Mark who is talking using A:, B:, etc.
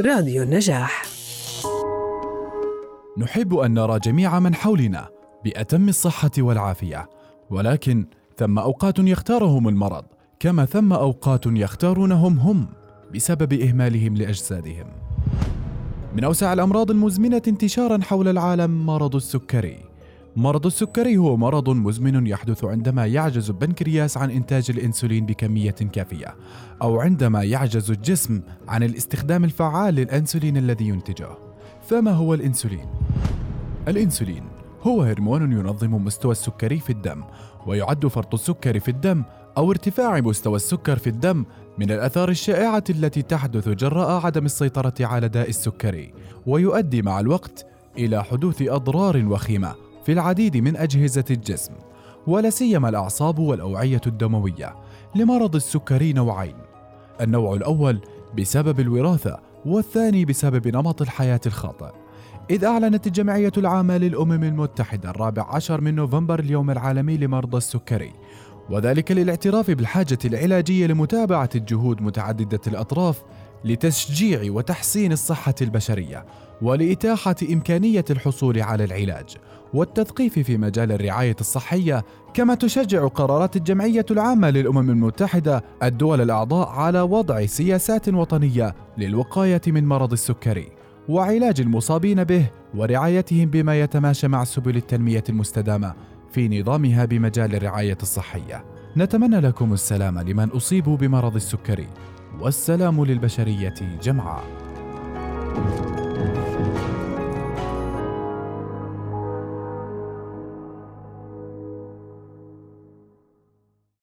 A: راديو النجاح
B: نحب أن نرى جميع من حولنا بأتم الصحة والعافية، ولكن ثم أوقات يختارهم المرض، كما ثم أوقات يختارونهم هم بسبب إهمالهم لأجسادهم. من أوسع الأمراض المزمنة انتشارا حول العالم مرض السكري. مرض السكري هو مرض مزمن يحدث عندما يعجز البنكرياس عن إنتاج الأنسولين بكمية كافية، أو عندما يعجز الجسم عن الاستخدام الفعال للأنسولين الذي ينتجه. فما هو الأنسولين؟ الأنسولين هو هرمون ينظم مستوى السكري في الدم، ويعد فرط السكر في الدم أو ارتفاع مستوى السكر في الدم من الآثار الشائعة التي تحدث جراء عدم السيطرة على داء السكري، ويؤدي مع الوقت إلى حدوث أضرار وخيمة في العديد من أجهزة الجسم، ولا سيما الأعصاب والأوعية الدموية. لمرض السكري نوعين، النوع الأول بسبب الوراثة، والثاني بسبب نمط الحياة الخاطئ. إذ أعلنت الجمعية العامة للأمم المتحدة الرابع عشر من نوفمبر اليوم العالمي لمرضى السكري وذلك للاعتراف بالحاجة العلاجية لمتابعة الجهود متعددة الأطراف لتشجيع وتحسين الصحة البشرية ولإتاحة إمكانية الحصول على العلاج والتثقيف في مجال الرعاية الصحية كما تشجع قرارات الجمعية العامة للأمم المتحدة الدول الأعضاء على وضع سياسات وطنية للوقاية من مرض السكري وعلاج المصابين به ورعايتهم بما يتماشى مع سبل التنمية المستدامة في نظامها بمجال الرعاية الصحية. نتمنى لكم السلام لمن أصيبوا بمرض السكري والسلام للبشرية جمعاء.